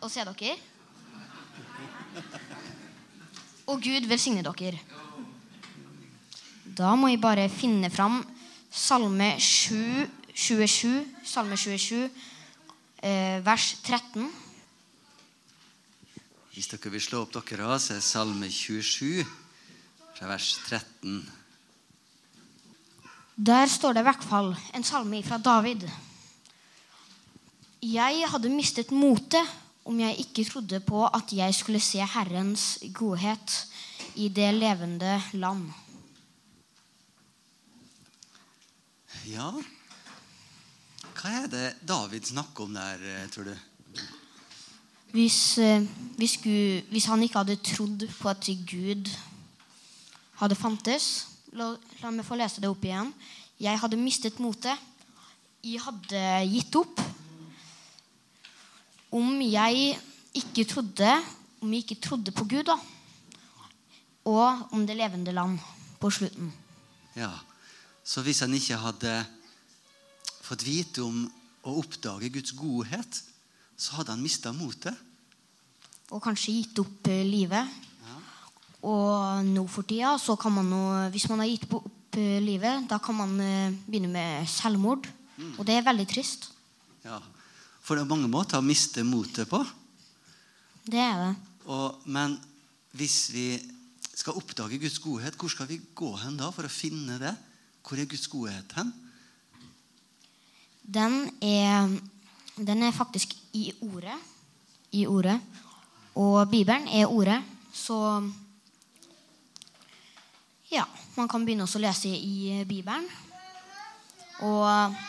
å se dere. Og Gud velsigne dere. Da må jeg bare finne fram Salme 7, 27, Salme 27, eh, vers 13. Hvis dere vil slå opp dere av, så er Salme 27, fra vers 13. Der står det i hvert fall en salme fra David. Jeg hadde mistet motet om jeg ikke trodde på at jeg skulle se Herrens godhet i det levende land. Ja, hva er det David snakker om der, eh, tror du? Hvis, eh, hvis, Gud, hvis han ikke hadde trodd på at Gud hadde fantes La, la meg få lese det opp igjen. Jeg hadde mistet motet. Jeg hadde gitt opp. Om jeg ikke trodde Om jeg ikke trodde på Gud, da. Og om det levende land på slutten. Ja, Så hvis han ikke hadde fått vite om å oppdage Guds godhet, så hadde han mista motet. Og kanskje gitt opp livet. Ja. Og nå for tida så kan man jo Hvis man har gitt opp eh, livet, da kan man eh, begynne med selvmord. Og det er veldig trist. Ja, For det er mange måter å miste motet på. Det er det. Og, men hvis vi skal oppdage Guds godhet, hvor skal vi gå hen da for å finne det? Hvor er Guds godhet hen? Den er, den er faktisk i ordet. I ordet. Og Bibelen er ordet. Så ja, man kan begynne også å lese i Bibelen. Og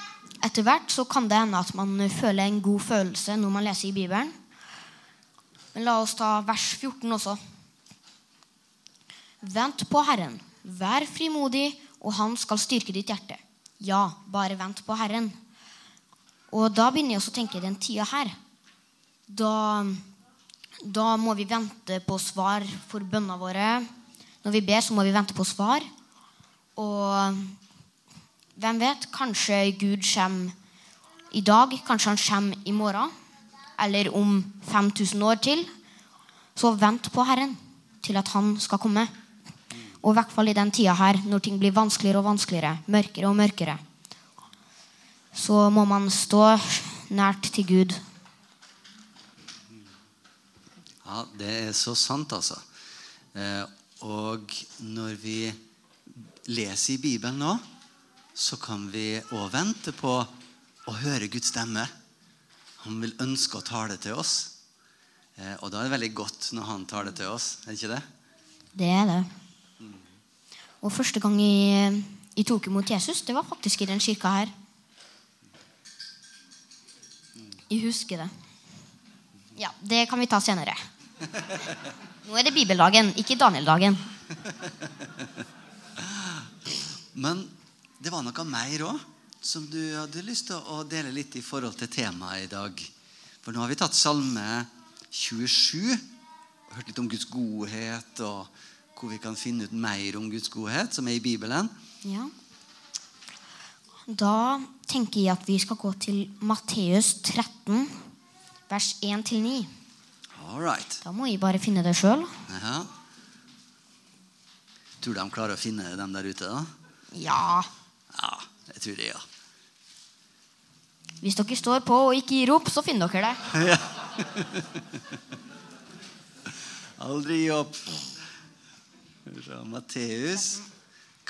etter hvert så kan det hende at man føler en god følelse når man leser i Bibelen. Men la oss ta vers 14 også. Vent på Herren. Vær frimodig, og Han skal styrke ditt hjerte. Ja, bare vent på Herren. Og da begynner jeg også å tenke den tida her. Da, da må vi vente på svar for bønna våre. Når vi ber, så må vi vente på svar. Og hvem vet? Kanskje Gud kommer i dag. Kanskje han kommer i morgen. Eller om 5000 år til. Så vent på Herren til at han skal komme. Og i hvert fall i den tida her, når ting blir vanskeligere og vanskeligere, mørkere og mørkere, så må man stå nært til Gud. Ja, det er så sant, altså. Eh, og når vi leser i Bibelen nå, så kan vi òg vente på å høre Guds stemme. Han vil ønske å tale til oss. Eh, og da er det veldig godt når han taler til oss. Er det ikke det? Det er det. Og første gang jeg, jeg tok imot Jesus, det var faktisk i den kirka her. Jeg husker det. Ja, det kan vi ta senere. Nå er det bibeldagen, ikke Daniel-dagen. Men det var noe mer òg som du hadde lyst til å dele litt i forhold til temaet i dag. For nå har vi tatt Salme 27 og hørt litt om Guds godhet, og hvor vi kan finne ut mer om Guds godhet, som er i Bibelen. Ja. Da tenker jeg at vi skal gå til Matteus 13, vers 1-9. All right. Da må jeg bare finne det sjøl. Ja. Tror du de klarer å finne dem der ute? da? Ja. Tror det, ja. Hvis dere står på og ikke gir opp, så finner dere det. Aldri gi opp. Fra Matteus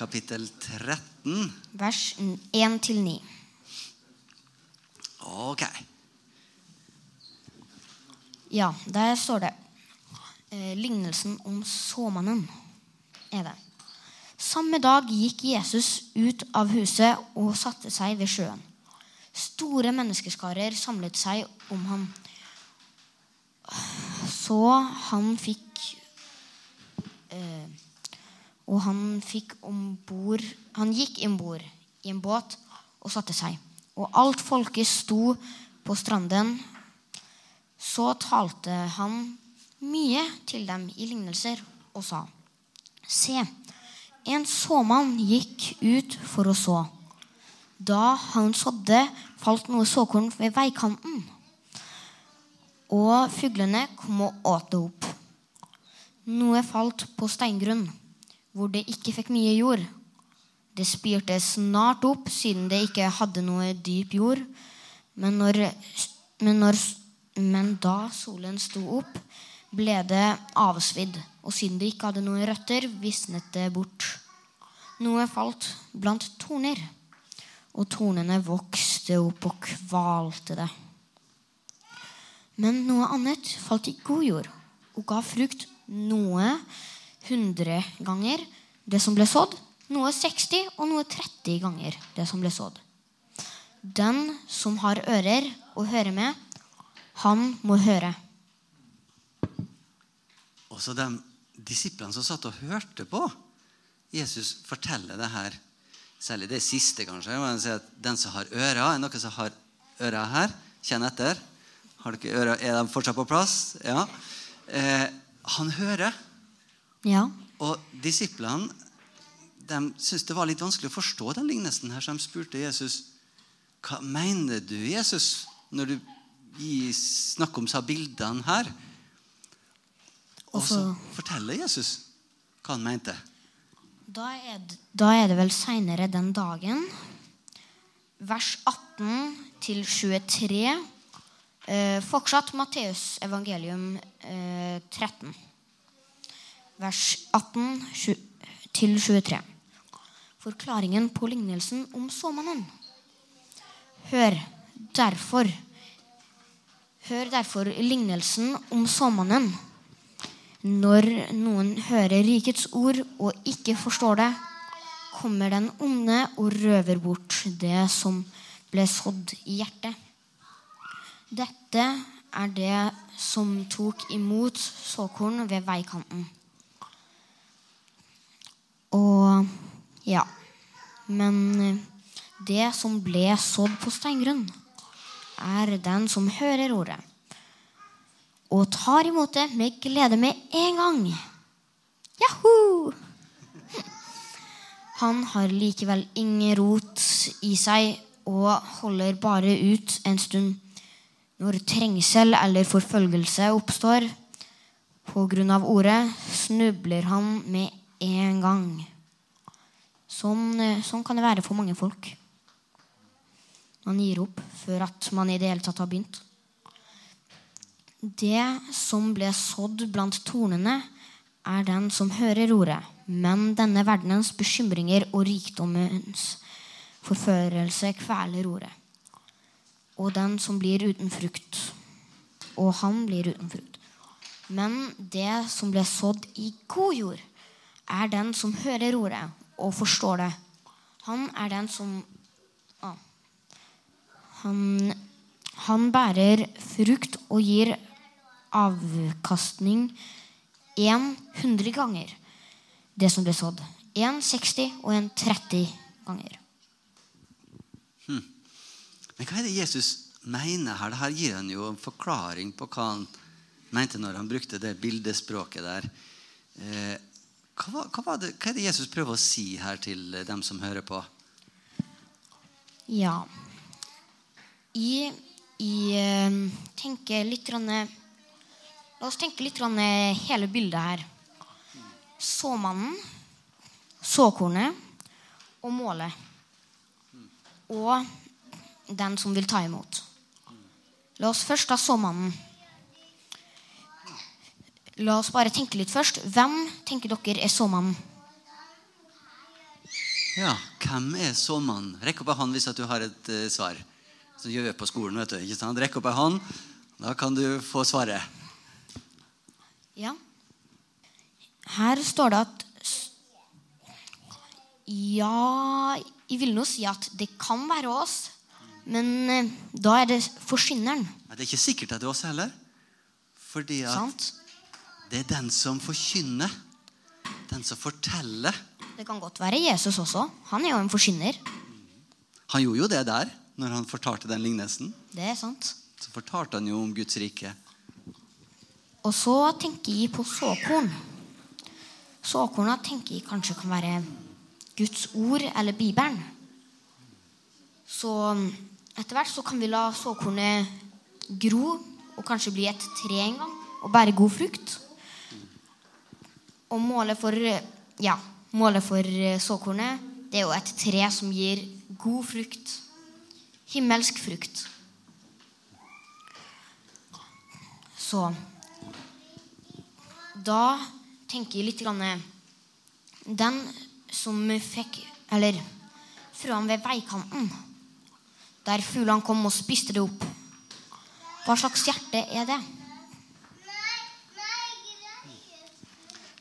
kapittel 13. Vers 1-9. Ok. Ja, der står det eh, lignelsen om såmannen. er det. Samme dag gikk Jesus ut av huset og satte seg ved sjøen. Store menneskeskarer samlet seg om ham. Så han fikk eh, Og han fikk ombord Han gikk om bord i en båt og satte seg. Og alt folket sto på stranden. Så talte han mye til dem i lignelser og sa:" Se, en såmann gikk ut for å så. Da han sådde, falt noe såkorn ved veikanten. Og fuglene kom og åt det opp. Noe falt på steingrunn, hvor det ikke fikk mye jord. Det spirte snart opp, siden det ikke hadde noe dyp jord. Men, når, men, når, men da solen sto opp, ble det avsvidd. Og siden det ikke hadde noen røtter, visnet det bort. Noe falt blant torner, og tornene vokste opp og kvalte det. Men noe annet falt i god jord og ga frukt noe hundre ganger det som ble sådd, noe 60 og noe 30 ganger det som ble sådd. Den som har ører å høre med, han må høre. Også de disiplene som satt og hørte på Jesus fortelle det her, særlig det siste, kanskje må si at Den som har ører Er det noen som har ører her? Kjenn etter. Har dere ører? Er de fortsatt på plass? Ja. Eh, han hører. Ja. Og disiplene de syntes det var litt vanskelig å forstå den lignelsen. her, Så de spurte Jesus hva mener du, Jesus, når du snakker om disse bildene her? Og så forteller Jesus hva han mente. Da er det, da er det vel seinere den dagen, vers 18 til 23, eh, fortsatt Matteus evangelium eh, 13, vers 18 til 23. Forklaringen på lignelsen om såmannen. Hør derfor Hør derfor lignelsen om såmannen. Når noen hører rikets ord og ikke forstår det, kommer den onde og røver bort det som ble sådd i hjertet. Dette er det som tok imot såkorn ved veikanten. Og ja Men det som ble sådd på steingrunn, er den som hører ordet og tar imot det med glede med en gang. Jaho! Han har likevel ingen rot i seg og holder bare ut en stund. Når trengsel eller forfølgelse oppstår pga. ordet, snubler han med en gang. Sånn, sånn kan det være for mange folk. Man gir opp før at man i det hele tatt har begynt. Det som ble sådd blant tornene, er den som hører ordet, men denne verdenens bekymringer og rikdommens forførelse kveler ordet. Og den som blir uten frukt. Og han blir uten frukt. Men det som ble sådd i god jord, er den som hører ordet og forstår det. Han er den som ah, han, han bærer frukt og gir avkastning en 100 ganger det som ble sådd. En 60 og en 30 ganger. Hmm. Men hva er det Jesus mener her? Her gir han jo en forklaring på hva han mente når han brukte det bildespråket der. Eh, hva, hva, det, hva, er det Jesus prøver å si her til dem som hører på? Ja Jeg, jeg tenker litt La oss tenke litt grann hele bildet her. Såmannen, såkornet og målet. Og den som vil ta imot. La oss først ta såmannen. La oss bare tenke litt først. Hvem tenker dere er såmannen? Ja, hvem er såmannen? Rekk opp ei hånd hvis du har et uh, svar. Så gjør vi på skolen. vet du? Rekk opp ei hånd. Da kan du få svaret. Ja. Her står det at Ja, jeg vil nå si at det kan være oss. Men eh, da er det forkynneren. Det er ikke sikkert at det er oss heller. Fordi at Sant? det er den som forkynner. Den som forteller. Det kan godt være Jesus også. Han er jo en forkynner. Han gjorde jo det der når han fortalte den lignelsen. Det er sant. Så fortalte han jo om Guds rike. Og så tenker jeg på såkorn. Såkorna tenker jeg kanskje kan være Guds ord eller Bibelen. Så etter hvert så kan vi la såkornet gro og kanskje bli et tre en gang og bære god frukt. Og målet for, ja, målet for eh, såkornet det er jo et tre som gir god frukt. Himmelsk frukt. Så Da tenker jeg litt grann, Den som fikk Eller frøene ved veikanten, der fuglene kom og spiste det opp. Hva slags hjerte er det?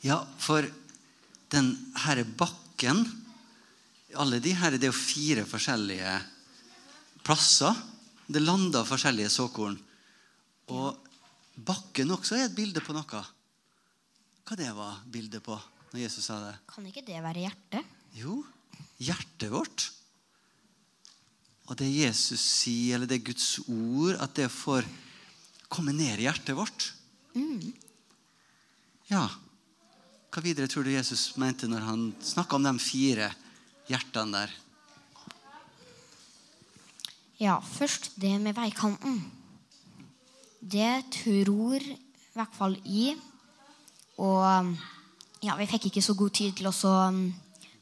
Ja, for den herre bakken Alle de her, det er jo fire forskjellige plasser. Det lander forskjellige såkorn. Og bakken også er et bilde på noe. Hva det var bildet på når Jesus sa det? Kan ikke det være hjertet? Jo, hjertet vårt. Og det Jesus sier, eller det er Guds ord, at det får komme ned i hjertet vårt. Ja. Hva videre tror du Jesus mente når han snakka om de fire hjertene der? Ja, først det med veikanten. Det tror i hvert fall i Og ja, vi fikk ikke så god tid til å um,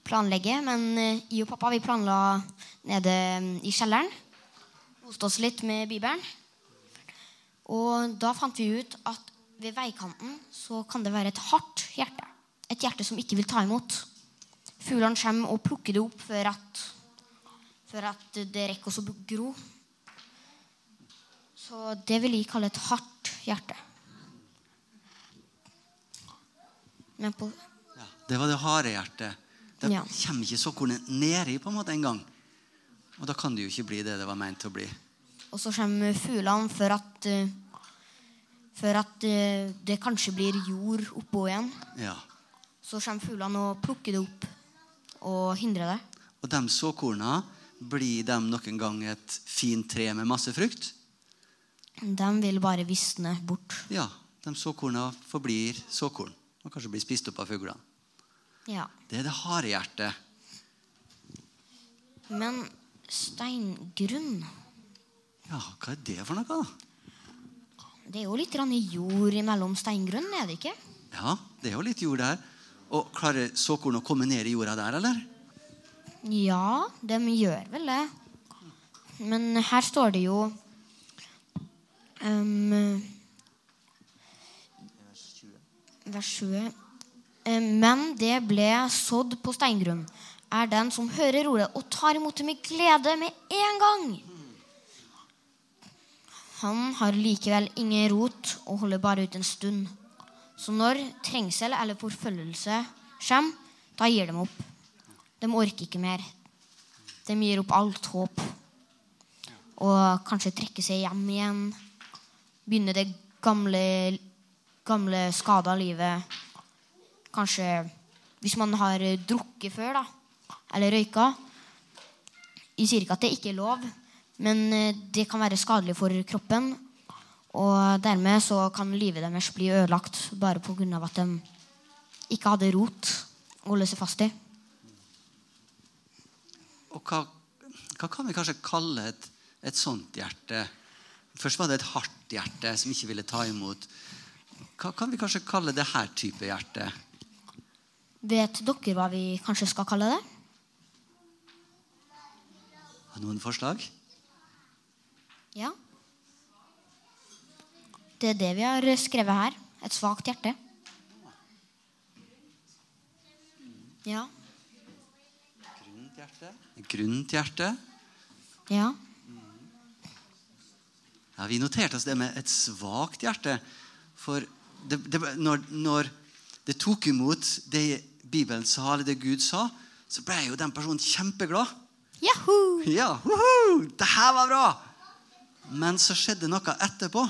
planlegge, men eh, jeg og pappa vi planla nede um, i kjelleren. Koste oss litt med Bibelen. Og da fant vi ut at ved veikanten så kan det være et hardt hjerte. Et hjerte som ikke vil ta imot. Fuglene kommer og plukker det opp før at, før at det rekker oss å gro. Så det vil jeg kalle et hardt hjerte. Men på Ja, det var det harde hjertet. Det Ja. kommer ikke såkornet nedi på en måte en gang. Og da kan det jo ikke bli det det var meint å bli. Og så kommer fuglene før at eh, Før at eh, det kanskje blir jord oppå igjen. Ja. Så kommer fuglene og plukker det opp og hindrer det. Og de såkorna, blir de noen gang et fint tre med masse frukt? De vil bare visne bort. Ja, de såkorna forblir såkorn og kanskje blir spist opp av fuglene. Ja. Det er det harde hjertet. Men steingrunn Ja, hva er det for noe, da? Det er jo litt jord imellom steingrunn, er det ikke? Ja, det er jo litt jord der. Og klarer såkorn å komme ned i jorda der, eller? Ja, de gjør vel det. Men her står det jo um, Vers 20. Eh, Men det ble sådd på steingrunn, er den som hører ordet og tar imot det med glede med en gang. Han har likevel ingen rot og holder bare ut en stund. Så når trengsel eller forfølgelse kommer, da gir de opp. De orker ikke mer. De gir opp alt håp. Og kanskje trekker seg hjem igjen. Begynner det gamle, gamle skada livet. Kanskje hvis man har drukket før, da. Eller røyka. Jeg sier ikke at det ikke er lov, men eh, det kan være skadelig for kroppen. Og dermed så kan livet deres bli ødelagt bare pga. at de ikke hadde rot å holde seg fast i. Og hva, hva kan vi kanskje kalle et, et sånt hjerte? Først var det et hardt hjerte som ikke ville ta imot. Hva kan vi kanskje kalle det her type hjerte? Vet dere hva vi kanskje skal kalle det? Har noen forslag? Ja. Det er det vi har skrevet her. Et svakt hjerte. Ja. Grunt hjerte. Grunt hjerte. Ja. Ja, vi noterte oss det med et svakt hjerte. For det, det, når, når det tok imot det Bibelen sa, eller det Gud sa, så ble jo den personen kjempeglad. Yahoo! Ja! Det her var bra! Men så skjedde noe etterpå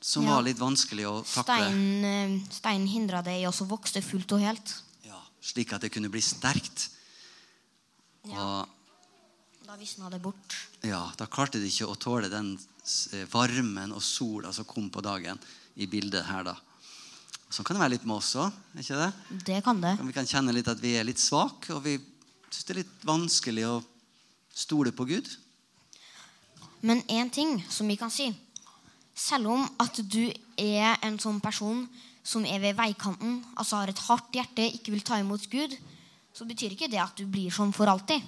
som Ja. var litt vanskelig å takle. Steinen, stein hindra det i å vokse fullt og helt. Ja, slik at det kunne bli sterkt. Ja. Og Da visna det bort. ja, da klarte de ikke å tåle den eh, varmen og sola som kom på dagen i bildet her. da. Sånn kan det være litt med oss òg. det? Det kan det. Vi kan kjenne litt at vi er litt svake, og vi syns det er litt vanskelig å stole på Gud. Men én ting som vi kan si, Selv om at du er en sånn person som er ved veikanten, altså har et hardt hjerte, ikke vil ta imot Gud, så betyr ikke det at du blir sånn for alltid.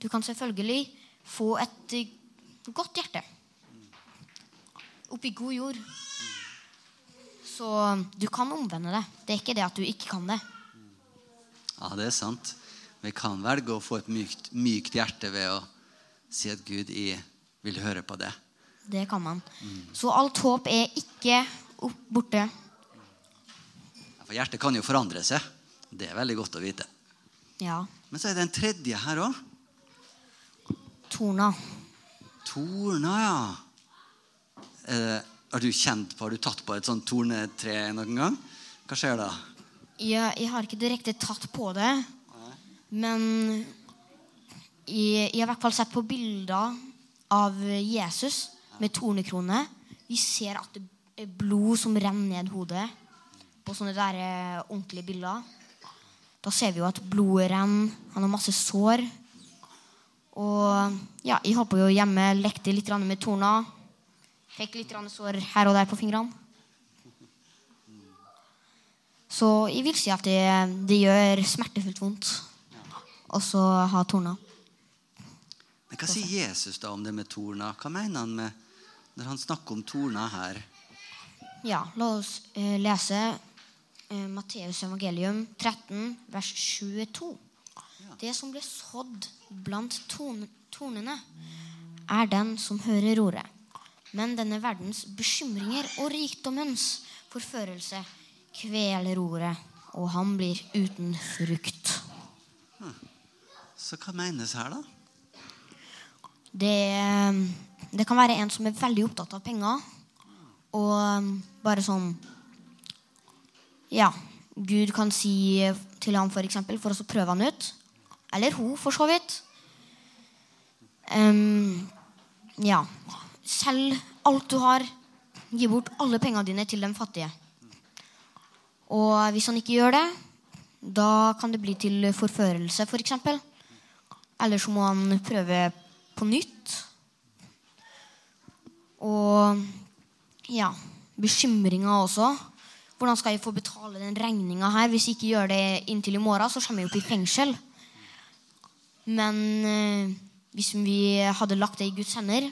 Du kan selvfølgelig få et eh, godt hjerte. Oppi god jord. Så du kan omvende det. Det er ikke det at du ikke kan det. Ja, det er sant. Vi kan velge å få et mykt, mykt hjerte ved å si at Gud, jeg vil høre på det. Det kan man. Så alt håp er ikke opp- borte. For hjertet kan jo forandre seg. Det er veldig godt å vite. Ja. Men så er det en tredje her òg. Torna. Torna, ja. Eh, har du kjent på, har du tatt på et sånt tornetre noen gang? Hva skjer da? Jeg, jeg har ikke direkte tatt på det, men jeg, jeg har i hvert fall sett på bilder av Jesus med tornekrone. Vi ser at det er blod som renner ned hodet på sånne der eh, ordentlige bilder. Da ser vi jo at blodet renner. Han har masse sår. Og ja, jeg håper jo hjemme lekte litt med torna. Fikk litt sår her og der på fingrene. Så jeg vil si at det, det gjør smertefullt vondt også ha torna. Men Hva sier Jesus da om det med torna? Hva mener han med når han snakker om torna her? Ja, la oss eh, lese eh, Matteus evangelium 13, vers 22. Det som ble sådd blant ton, tornene, er den som hører ordet. Men denne verdens bekymringer og rikdommens forførelse kveler ordet, og han blir uten frukt. Så hva menes her, da? Det, det kan være en som er veldig opptatt av penger. Og bare sånn Ja. Gud kan si til ham for eksempel, for å prøve han ut. Eller hun, for så vidt. Um, ja. Selg alt du har. Gi bort alle pengene dine til de fattige. Og hvis han ikke gjør det, da kan det bli til forførelse, f.eks. For. Eller så må han prøve på nytt. Og ja, bekymringa også. Hvordan skal jeg få betale den regninga her? Hvis jeg ikke gjør det inntil i morgen, så kommer jeg opp i fengsel. Men eh, hvis vi hadde lagt det i Guds hender,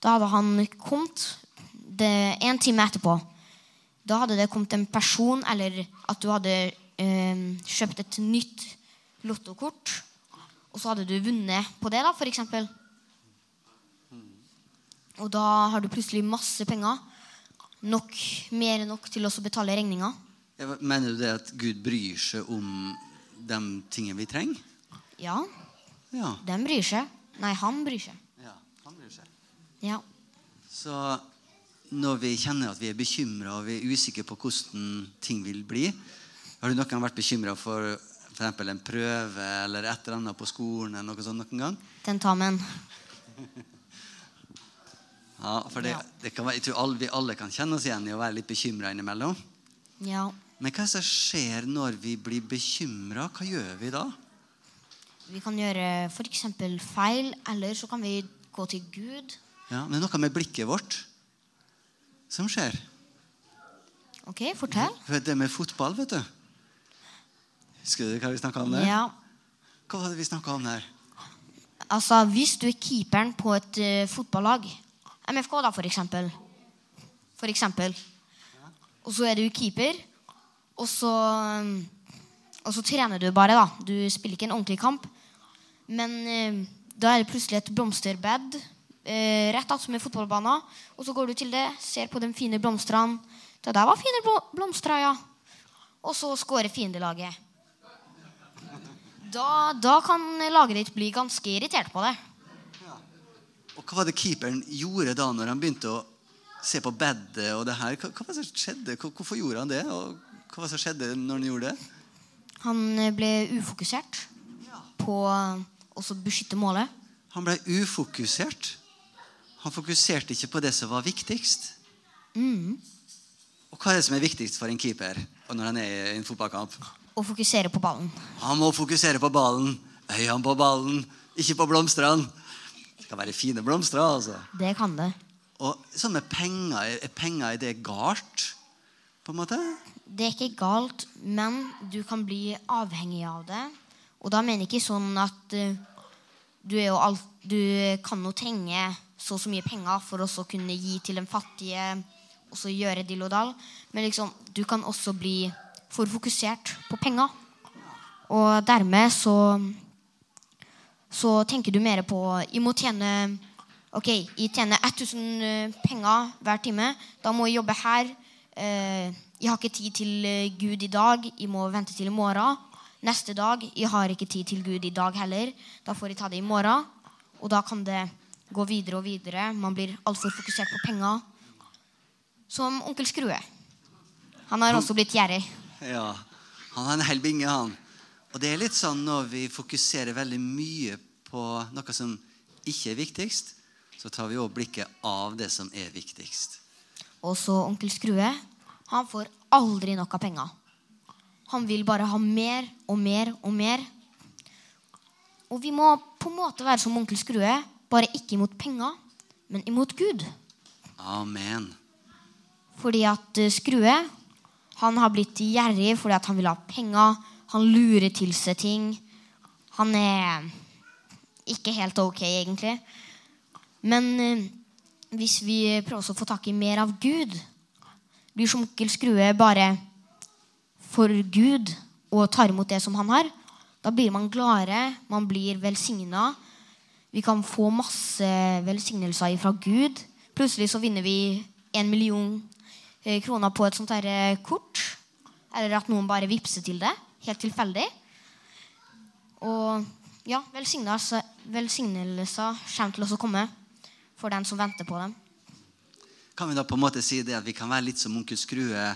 da hadde han kommet det, en time etterpå. Da hadde det kommet en person, eller at du hadde eh, kjøpt et nytt lottokort. Og så hadde du vunnet på det, da, eksempel. Og da har du plutselig masse penger. Nok, mer enn nok til å betale regninga. Mener du det at Gud bryr seg om de tingene vi trenger? Ja, Ja. den bryr seg. Nei, han bryr seg. ja han bryr seg. Ja. Så når vi kjenner at vi er bekymra og vi er usikre på hvordan ting vil bli Har du noen gang vært bekymra for f.eks. en prøve eller et eller annet på skolen? eller noe sånt noen gang? Tentamen. Ja, for det, det kan være, Jeg tror alle, vi alle kan kjenne oss igjen i å være litt bekymra innimellom. Ja. Men hva som skjer når vi blir bekymra? Hva gjør vi da? Vi kan gjøre f.eks. feil, eller så kan vi gå til Gud. Ja, men det er noe med blikket vårt som skjer. Ok, fortell. Det med fotball, vet du. Husker du hva vi snakka om der? Ja. Hva var det vi snakka om der? Altså, hvis du er keeperen på et uh, fotballag, MFK da, for eksempel. For eksempel. Og så er du keeper, og så, og så trener du bare, da. Du spiller ikke en ordentlig kamp. Men uh, da er det plutselig et blomsterbed eh, rett attmed fotballbanen. Og så går du til det, ser på de fine blomstene. Det der var fine blo- blomster, ja. Og så scorer fiendelaget. Da, da kan laget ditt bli ganske irritert på det. Og hva var det keeperen gjorde da når han begynte å se på bedet og det her? Hva, hva var det som skjedde? Hvorfor gjorde han det? Og hva var det som skjedde når han gjorde det? Han eh, ble ufokusert på å beskytte målet. Han ble ufokusert. Han fokuserte ikke på det som var viktigst. Og hva er det som er viktigst for en keeper når han er i en fotballkamp? Å fokusere på ballen. Han må fokusere på ballen, øynene på ballen, ikke på blomstene. Det skal være fine blomster, altså. Det kan det. Og sånn med penger, er er penger er det galt? På en måte? Det er ikke galt, men du kan bli avhengig av det. Og da mener jeg ikke sånn at eh, du, er alt, du kan jo trenge så og så mye penger for å kunne gi til den fattige og så gjøre dill og dall. Men liksom, du kan også bli for fokusert på penger. Og dermed så så tenker du mer på Jeg må tjene Ok, jeg tjener 1000 penger hver time. Da må jeg jobbe her. Eh, jeg har ikke tid til eh, Gud i dag. Jeg må vente til i morgen. Neste dag Jeg har ikke tid til Gud i dag heller. Da får jeg ta det i morgen. Og da kan det gå videre og videre. Man blir altfor fokusert på penger. Som onkel Skrue. Han har også blitt gjerrig. Ja. Han har en hel binge, han. Og det er litt sånn når vi fokuserer veldig mye på noe som ikke er viktigst, så tar vi òg blikket av det som er viktigst. Og så onkel Skrue. Han får aldri nok av penger. Han vil bare ha mer og mer og mer. Og vi må på en måte være som onkel Skrue, bare ikke imot penger, men imot Gud. Amen. Fordi at eh, Skrue han har blitt gjerrig fordi at han vil ha penger. Han lurer til seg ting. Han er ikke helt ok, egentlig. Men eh, hvis vi prøver å få tak i mer av Gud, blir som onkel Skrue bare for Gud og tar imot det som han har, da blir man gladere, man blir velsigna. Vi kan få masse velsignelser fra Gud. Plutselig så vinner vi en million eh, kroner på et sånt der eh, kort. Eller at noen bare vippser til det. Helt tilfeldig. Og ja, velsignelser, velsignelser kommer til oss å komme for den som venter på dem. Kan vi da på en måte si det at vi kan være litt som onkel Skrue?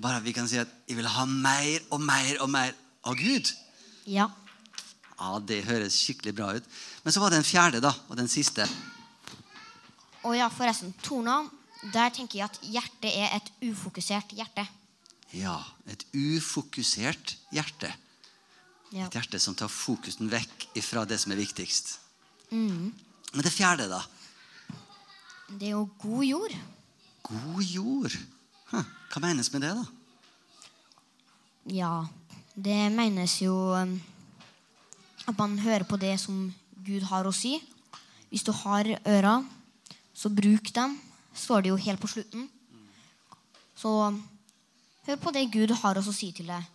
Bare at vi kan si at vi vil ha mer og mer og mer av Gud. Ja. Ja, Det høres skikkelig bra ut. Men så var det en fjerde, da, og den siste. Og ja, forresten, Tona, der tenker jeg at hjertet er et ufokusert hjerte. Ja, et ufokusert hjerte. Ja. Et hjerte som tar fokusen vekk ifra det som er viktigst. Mm. Men det fjerde, da? Det er jo god jord. God jord. Hva menes med det, da? Ja, det menes jo um, at man hører på det som Gud har å si. Hvis du har øra, så bruk dem. Står det jo helt på slutten. Så hør på det Gud har å si til deg.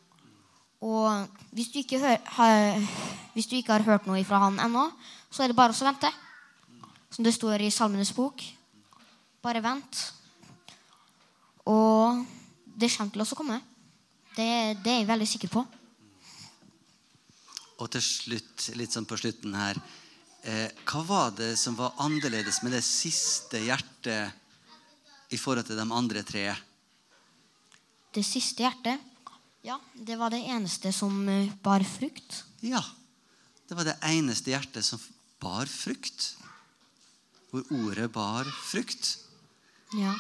Og hvis du ikke, hør, har, hvis du ikke har hørt noe fra han ennå, så er det bare å vente. Som det står i Salmenes bok. Bare vent. Og det kommer til å komme. Det, det er jeg veldig sikker på. Og til slutt, litt sånn på slutten her eh, Hva var det som var annerledes med det siste hjertet i forhold til de andre tre? Det siste hjertet, ja, det var det eneste som eh, bar frukt. Ja, det var det eneste hjertet som bar frukt. Hvor ordet bar frukt. Ja.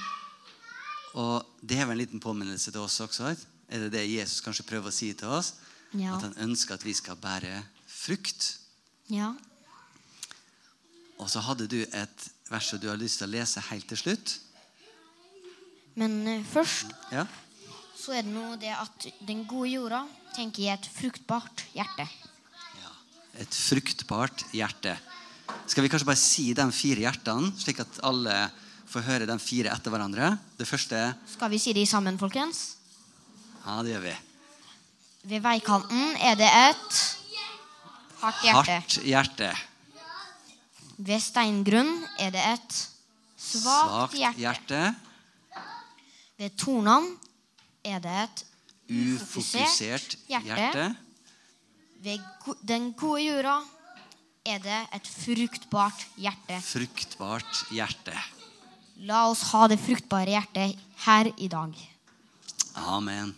Og det er vel en liten påminnelse til oss også. Er det det Jesus kanskje prøver å si til oss? Ja. At han ønsker at vi skal bære frukt. ja. Og så hadde du et vers som du har lyst til å lese helt til slutt. Men eh, først Ja? så er det noe det at den gode jorda tenker i et fruktbart hjerte. ja. Et fruktbart hjerte. Skal vi kanskje bare si de fire hjertene, slik at alle får høre de fire etter hverandre? Det første Skal vi si de sammen, folkens? Ja, det gjør vi. Ved veikanten er det et hardt hjerte. Hardt hjerte. Ved steingrunn er det et svakt hjerte. hjerte. Ved tornene er det et Ufokusert hjerte. Ved den gode jorda er det et fruktbart hjerte. Fruktbart hjerte. La oss ha det fruktbare hjertet her i dag. Amen.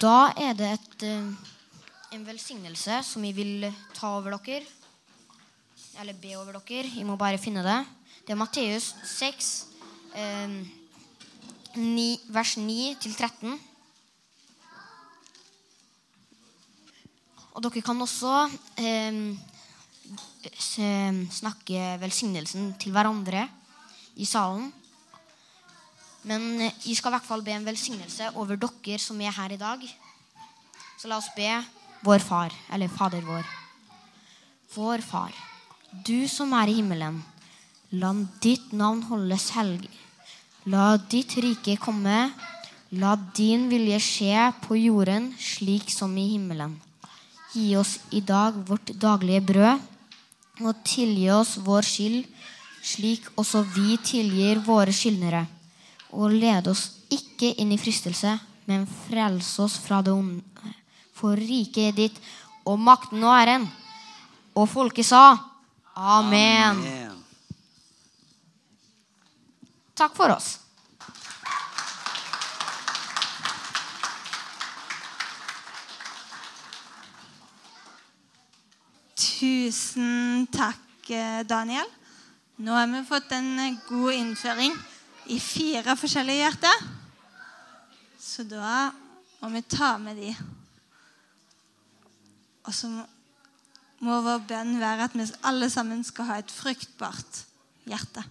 Da er det et, eh, en velsignelse som vi vil ta over dere. Eller be over dere. Vi må bare finne det. Det er Matteus 6, eh, 9, vers 9-13. Og dere kan også eh, snakke velsignelsen til hverandre i salen. Men eh, jeg skal i hvert fall be en velsignelse over dere som er her i dag. Så la oss be vår far, eller Fader vår. Vår far, du som er i himmelen. La ditt navn holdes helg. La ditt rike komme. La din vilje skje på jorden slik som i himmelen. Gi oss i dag vårt daglige brød, og tilgi oss vår skyld, slik også vi tilgir våre skyldnere. Og led oss ikke inn i fristelse, men frels oss fra det onde. For riket er ditt, og makten og æren. Og folket sa Amen. Amen. Takk for oss. Tusen takk, eh, Daniel. Nå har vi fått en eh, god innføring i fire forskjellige hjerter. Så da må vi ta med de. Og så må- vår bønn være at vi alle sammen skal ha et fruktbart hjerte.